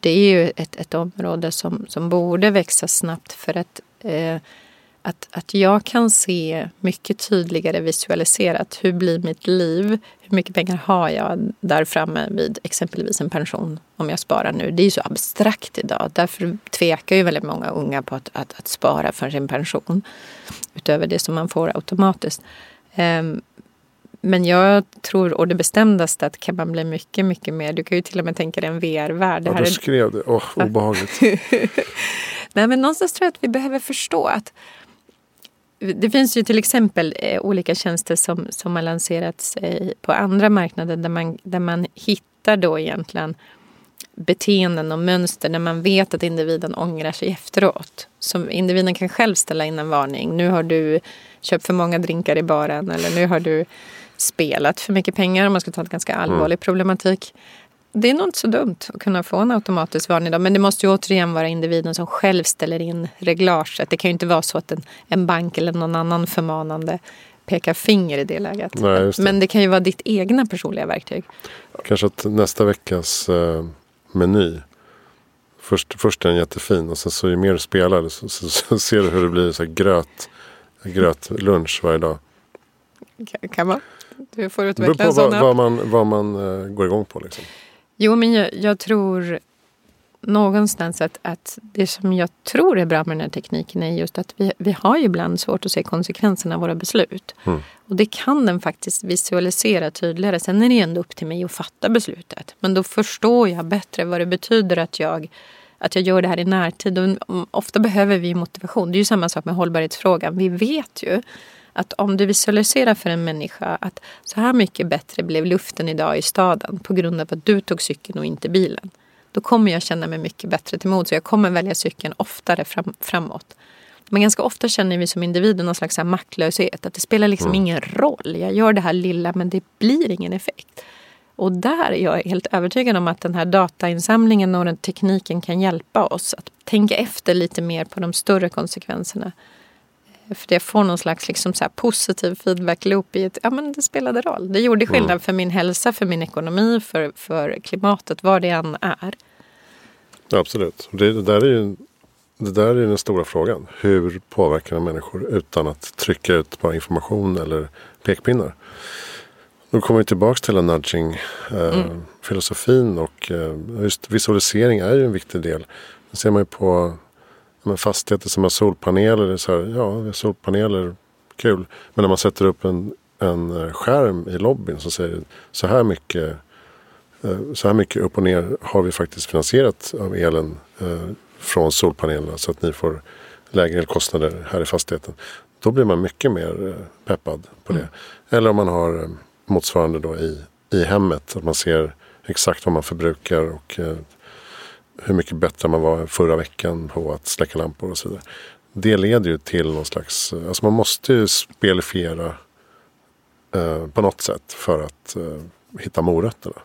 Det är ju ett, ett område som, som borde växa snabbt för att eh, att, att jag kan se mycket tydligare visualiserat hur blir mitt liv? Hur mycket pengar har jag där framme vid exempelvis en pension om jag sparar nu? Det är ju så abstrakt idag. Därför tvekar ju väldigt många unga på att, att, att spara för sin pension utöver det som man får automatiskt. Um, men jag tror och det bestämdaste att kan man bli mycket, mycket mer. Du kan ju till och med tänka dig en VR-värld. Ja, du skrev det. Åh, oh, obehagligt. Nej, men någonstans tror jag att vi behöver förstå att det finns ju till exempel eh, olika tjänster som, som har lanserats eh, på andra marknader där man, där man hittar då egentligen beteenden och mönster när man vet att individen ångrar sig efteråt. Som individen kan själv ställa in en varning. Nu har du köpt för många drinkar i baren eller nu har du spelat för mycket pengar om man ska ta en ganska allvarlig mm. problematik det är nog inte så dumt att kunna få en automatisk varning. Då. Men det måste ju återigen vara individen som själv ställer in reglaget. Det kan ju inte vara så att en, en bank eller någon annan förmanande pekar finger i det läget. Nej, det. Men det kan ju vara ditt egna personliga verktyg. Kanske att nästa veckas eh, meny Först, först är den jättefin och sen så ju mer du spelar så, så, så ser du hur det blir så här gröt, grötlunch varje dag. Kan man? Du får utveckla en sån vad, vad man, vad man uh, går igång på. Liksom. Jo, men jag, jag tror någonstans att, att det som jag tror är bra med den här tekniken är just att vi, vi har ju ibland svårt att se konsekvenserna av våra beslut. Mm. Och det kan den faktiskt visualisera tydligare. Sen är det ju ändå upp till mig att fatta beslutet. Men då förstår jag bättre vad det betyder att jag, att jag gör det här i närtid. Och ofta behöver vi motivation. Det är ju samma sak med hållbarhetsfrågan. Vi vet ju att om du visualiserar för en människa att så här mycket bättre blev luften idag i staden på grund av att du tog cykeln och inte bilen. Då kommer jag känna mig mycket bättre till mod. Så jag kommer välja cykeln oftare fram, framåt. Men ganska ofta känner vi som individer någon slags maktlöshet. Att det spelar liksom mm. ingen roll. Jag gör det här lilla men det blir ingen effekt. Och där är jag helt övertygad om att den här datainsamlingen och den tekniken kan hjälpa oss att tänka efter lite mer på de större konsekvenserna. För jag får någon slags liksom så positiv feedback-loop i att ja, men det spelade roll. Det gjorde skillnad mm. för min hälsa, för min ekonomi, för, för klimatet, vad det än är. absolut. Det, det, där är ju, det där är den stora frågan. Hur påverkar människor utan att trycka ut bara information eller pekpinnar? Då kommer vi tillbaka till nudging-filosofin. Eh, mm. Och eh, just visualisering är ju en viktig del. Det ser man ju på men fastigheter som har solpaneler. så här, ja, solpaneler, kul. Men när man sätter upp en, en eh, skärm i lobbyn som säger så här mycket eh, så här mycket upp och ner har vi faktiskt finansierat av elen eh, från solpanelerna så att ni får lägre elkostnader här i fastigheten. Då blir man mycket mer peppad på det. Mm. Eller om man har motsvarande då i, i hemmet. Att man ser exakt vad man förbrukar och hur mycket bättre man var förra veckan på att släcka lampor och så vidare. Det leder ju till någon slags, alltså man måste ju spelifiera eh, på något sätt för att eh, hitta morötterna.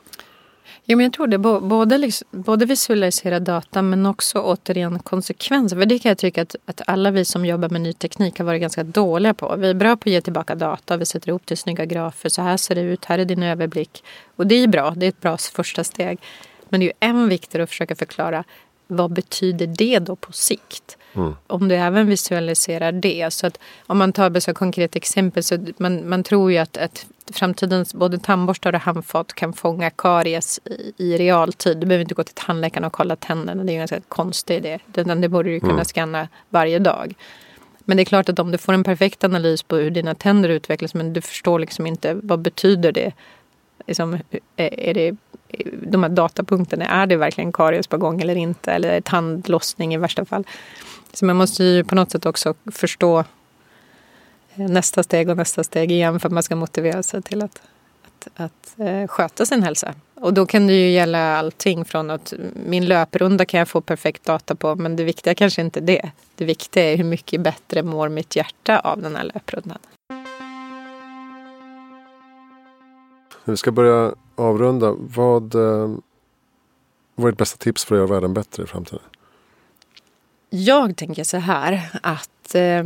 Jo, men jag tror det. Både, liksom, både visualisera data men också återigen konsekvenser. För det kan jag tycka att, att alla vi som jobbar med ny teknik har varit ganska dåliga på. Vi är bra på att ge tillbaka data. Vi sätter ihop till snygga grafer. Så här ser det ut. Här är din överblick. Och det är bra. Det är ett bra första steg. Men det är ju än viktigare att försöka förklara vad betyder det då på sikt? Mm. Om du även visualiserar det. Så att om man tar ett konkret exempel så man, man tror ju att, att framtidens både tandborstar och handfat kan fånga karies i, i realtid. Du behöver inte gå till tandläkaren och kolla tänderna. Det är ju en ganska konstig idé. Det, borde du kunna mm. scanna varje dag. Men det är klart att om du får en perfekt analys på hur dina tänder utvecklas men du förstår liksom inte vad betyder det. Liksom, är det de här datapunkterna. Är det verkligen karies på gång eller inte? Eller tandlossning i värsta fall. Så man måste ju på något sätt också förstå eh, nästa steg och nästa steg igen för att man ska motivera sig till att, att, att eh, sköta sin hälsa. Och då kan det ju gälla allting från att min löprunda kan jag få perfekt data på men det viktiga kanske inte är det. Det viktiga är hur mycket bättre mår mitt hjärta av den här löprundan. Vi ska börja avrunda. Vad, eh, vad är ditt bästa tips för att göra världen bättre i framtiden? Jag tänker så här att eh,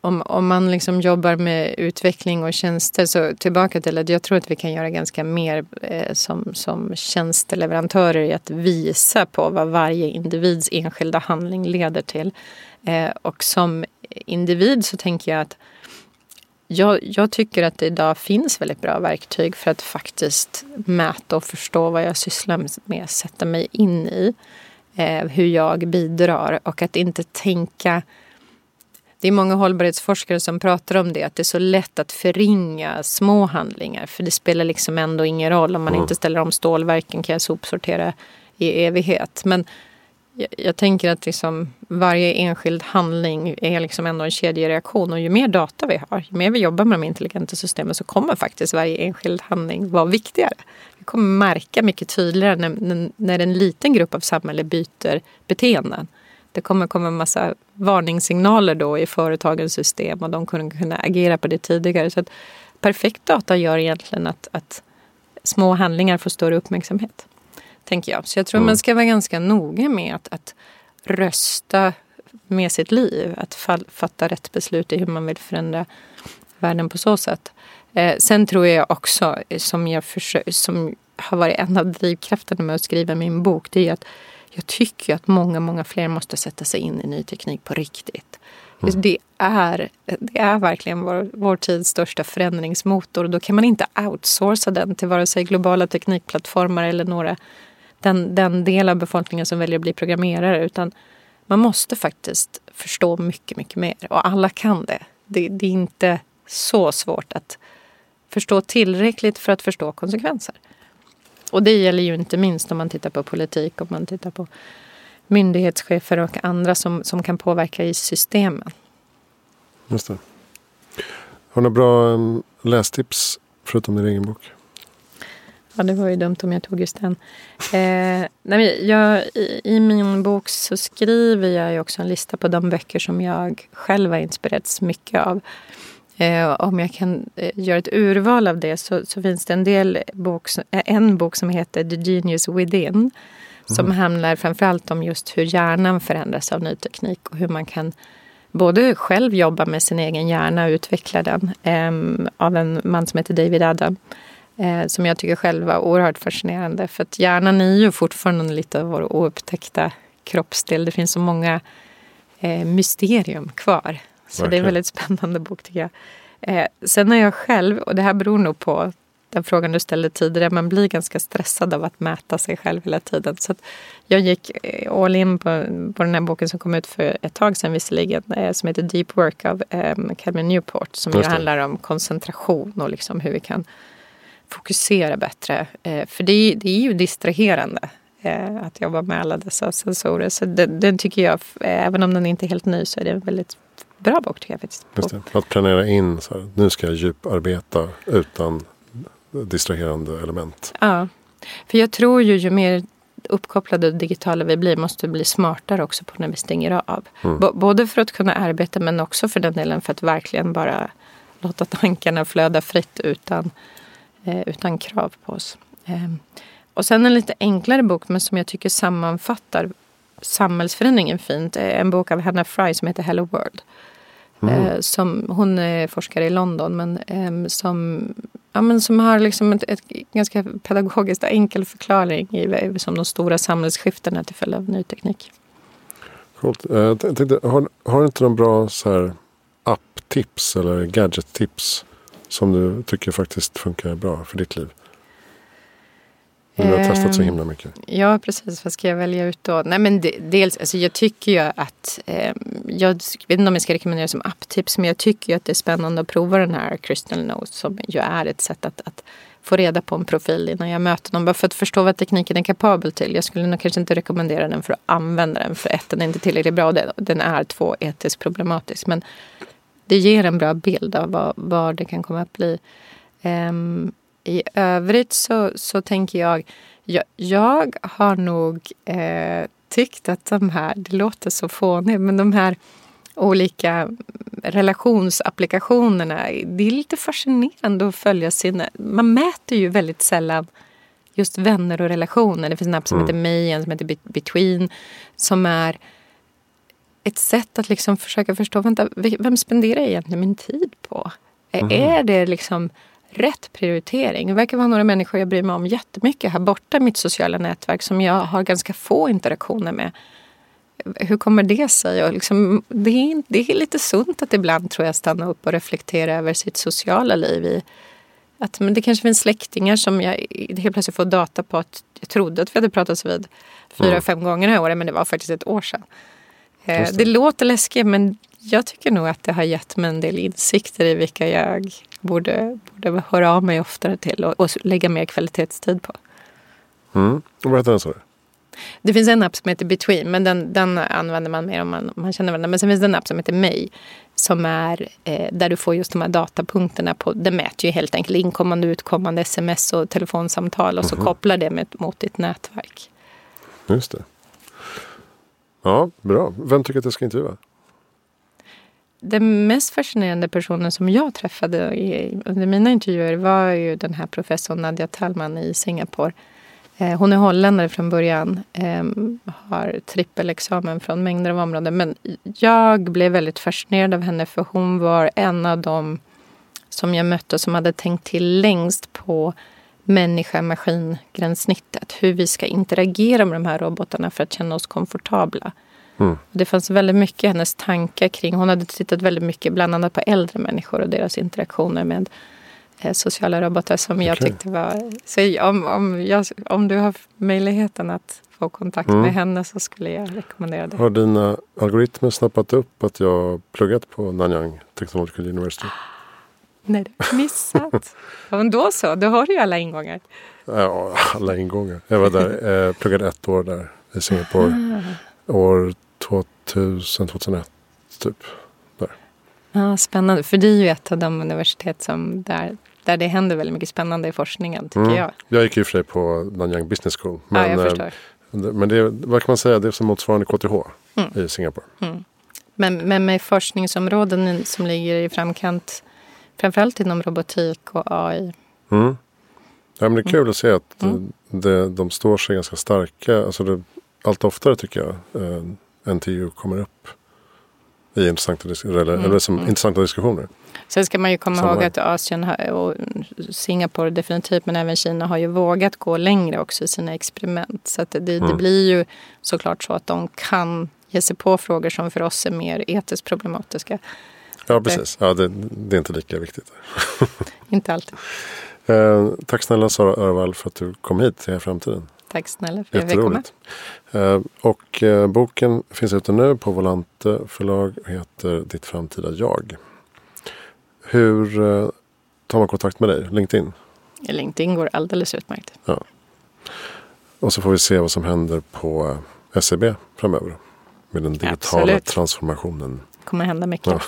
om, om man liksom jobbar med utveckling och tjänster så tillbaka till att jag tror att vi kan göra ganska mer eh, som, som tjänsteleverantörer i att visa på vad varje individs enskilda handling leder till. Eh, och som individ så tänker jag att jag, jag, tycker att det idag finns väldigt bra verktyg för att faktiskt mäta och förstå vad jag sysslar med, sätta mig in i eh, hur jag bidrar och att inte tänka det är många hållbarhetsforskare som pratar om det, att det är så lätt att förringa små handlingar. För det spelar liksom ändå ingen roll. Om man mm. inte ställer om stålverken kan jag sopsortera i evighet. Men jag, jag tänker att liksom varje enskild handling är liksom ändå en kedjereaktion. Och ju mer data vi har, ju mer vi jobbar med de intelligenta systemen så kommer faktiskt varje enskild handling vara viktigare. Vi kommer märka mycket tydligare när, när en liten grupp av samhälle byter beteenden det kommer komma en massa varningssignaler då i företagens system och de kommer kunna agera på det tidigare. Så att perfekt data gör egentligen att, att små handlingar får större uppmärksamhet. Tänker jag. Så jag tror mm. man ska vara ganska noga med att, att rösta med sitt liv. Att fatta rätt beslut i hur man vill förändra världen på så sätt. Eh, sen tror jag också, som, jag försöker, som har varit en av drivkrafterna med att skriva min bok, det är att jag tycker att många, många fler måste sätta sig in i ny teknik på riktigt. Mm. Det, är, det är verkligen vår, vår tids största förändringsmotor då kan man inte outsourca den till vare sig globala teknikplattformar eller några, den, den del av befolkningen som väljer att bli programmerare utan man måste faktiskt förstå mycket, mycket mer och alla kan det. Det, det är inte så svårt att förstå tillräckligt för att förstå konsekvenser. Och det gäller ju inte minst om man tittar på politik, om man tittar på myndighetschefer och andra som, som kan påverka i systemen. Just det. Har du några bra ehm, lästips förutom din egen bok? Ja, det var ju dumt om jag tog just den. Eh, nej, jag, i, I min bok så skriver jag också en lista på de böcker som jag själv har inspirerats mycket av. Eh, om jag kan eh, göra ett urval av det så, så finns det en, del bok, eh, en bok som heter The Genius Within. Som mm. handlar framförallt om just hur hjärnan förändras av ny teknik och hur man kan både själv jobba med sin egen hjärna och utveckla den. Eh, av en man som heter David Adam. Eh, som jag tycker själv var oerhört fascinerande. För att hjärnan är ju fortfarande lite av vår oupptäckta kroppsdel. Det finns så många eh, mysterium kvar så Verkligen. det är en väldigt spännande bok tycker jag. Eh, sen har jag själv, och det här beror nog på den frågan du ställde tidigare, man blir ganska stressad av att mäta sig själv hela tiden. Så jag gick eh, all in på, på den här boken som kom ut för ett tag sedan visserligen, eh, som heter Deep Work av eh, Calvin Newport, som ju handlar om koncentration och liksom hur vi kan fokusera bättre. Eh, för det är, det är ju distraherande eh, att jobba med alla dessa sensorer. Så den, den, tycker jag, även om den inte är helt ny, så är det en väldigt bra bok tycker jag faktiskt. Just det, att planera in så här, nu ska jag djuparbeta utan distraherande element. Ja, för jag tror ju ju mer uppkopplade och digitala vi blir måste vi bli smartare också på när vi stänger av. Mm. både för att kunna arbeta men också för den delen för att verkligen bara låta tankarna flöda fritt utan, eh, utan krav på oss. Eh, och sen en lite enklare bok men som jag tycker sammanfattar samhällsförändringen fint. En bok av Hannah Fry som heter Hello World. Mm. Eh, som, hon är forskare i London men eh, som, ja, men som har liksom ett, ett ganska pedagogiskt enkel förklaring i som de stora samhällsskiftena till följd av ny teknik. Coolt. Eh, jag tänkte, har, har du inte någon bra så här, app-tips eller gadget-tips som du tycker faktiskt funkar bra för ditt liv? Du har testat så himla mycket. Ja, precis. Vad ska jag välja ut då? Nej, men de, dels, alltså jag tycker ju att... Eh, jag vet inte om jag ska rekommendera som apptips, men jag tycker ju att det är spännande att prova den här Crystal Note som ju är ett sätt att, att få reda på en profil innan jag möter någon. Bara för att förstå vad tekniken är kapabel till. Jag skulle nog kanske inte rekommendera den för att använda den. För ett, den är inte tillräckligt bra. Den är två, etiskt problematisk. Men det ger en bra bild av vad, vad det kan komma att bli. Um, i övrigt så, så tänker jag, jag, jag har nog eh, tyckt att de här, det låter så fånigt, men de här olika relationsapplikationerna, det är lite fascinerande att följa sina... Man mäter ju väldigt sällan just vänner och relationer. Det finns en app som mm. heter May, en som heter Between, som är ett sätt att liksom försöka förstå, vänta, vem spenderar jag egentligen min tid på? Mm. Är det liksom rätt prioritering. Det verkar vara några människor jag bryr mig om jättemycket här borta i mitt sociala nätverk som jag har ganska få interaktioner med. hur kommer det sig? Och liksom, det, är, det är lite sunt att ibland tror jag stanna upp och reflektera över sitt sociala liv. I, att, men det kanske finns släktingar som jag helt plötsligt får data på att jag trodde att vi hade pratats vid fyra, mm. fem gånger det här året men det var faktiskt ett år sedan. Eh, det. det låter läskigt men jag tycker nog att det har gett mig en del insikter i vilka jag borde, borde höra av mig oftare till och, och lägga mer kvalitetstid på. Mm. Och vad heter den sa du? Det finns en app som heter Between, men den, den använder man mer om man, man känner varandra. Men sen finns det en app som heter Mig, som är eh, där du får just de här datapunkterna. På, det mäter ju helt enkelt inkommande, utkommande sms och telefonsamtal och så mm -hmm. kopplar det med, mot ditt nätverk. Just det. Ja, bra. Vem tycker att jag ska intervjua? Den mest fascinerande personen som jag träffade under mina intervjuer var ju den här professorn Nadia Talman i Singapore. Eh, hon är holländare från början, ehm, har trippelexamen från mängder av områden. Men jag blev väldigt fascinerad av henne för hon var en av dem som jag mötte som hade tänkt till längst på människa-maskin-gränssnittet. Hur vi ska interagera med de här robotarna för att känna oss komfortabla. Mm. Det fanns väldigt mycket i hennes tankar kring, hon hade tittat väldigt mycket bland annat på äldre människor och deras interaktioner med eh, sociala robotar som okay. jag tyckte var... Så om, om, jag, om du har möjligheten att få kontakt mm. med henne så skulle jag rekommendera det. Har dina algoritmer snappat upp att jag pluggat på Nanyang Technological University? Nej, du har missat. Men då så, då har du ju alla ingångar. Ja, alla ingångar. Jag var där, eh, pluggade ett år där i Singapore. Ah. År 2000, 2001 typ. Där. Ja, spännande, för det är ju ett av de universitet som där, där det händer väldigt mycket spännande i forskningen tycker mm. jag. Jag gick och för sig på Nanyang Business School. Men, ja, jag förstår. Eh, men det, vad kan man säga, det är som motsvarande KTH mm. i Singapore. Mm. Men, men med forskningsområden som ligger i framkant Framförallt inom robotik och AI. Mm. Ja, men det är kul mm. att se att mm. det, de står sig ganska starka. Alltså det, allt oftare tycker jag eh, NTU kommer upp i intressanta, eller, mm. eller som mm. intressanta diskussioner. Sen ska man ju komma ihåg att Asien och Singapore definitivt men även Kina har ju vågat gå längre också i sina experiment. Så det, det mm. blir ju såklart så att de kan ge sig på frågor som för oss är mer etiskt problematiska. Ja, precis. Ja, det, det är inte lika viktigt. inte alltid. Eh, tack snälla Sara Örvall för att du kom hit till Framtiden. Tack snälla för att jag fick komma. Eh, och eh, boken finns ute nu på Volante förlag och heter Ditt framtida jag. Hur eh, tar man kontakt med dig? LinkedIn? LinkedIn går alldeles utmärkt. Ja. Och så får vi se vad som händer på SEB framöver. Med den digitala Absolut. transformationen. Det kommer hända mycket. Ja.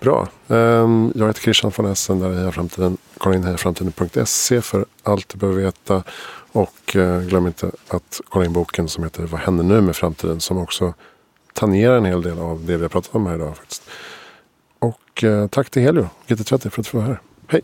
Bra. Ehm, jag heter Christian von Essen. Där är Framtiden. Kolla in hejaframtiden.se för allt du behöver veta. Och eh, glöm inte att kolla in boken som heter Vad händer nu med framtiden? Som också tangerar en hel del av det vi har pratat om här idag. Faktiskt. Och eh, tack till Helio GT30 för att du var här. Hej!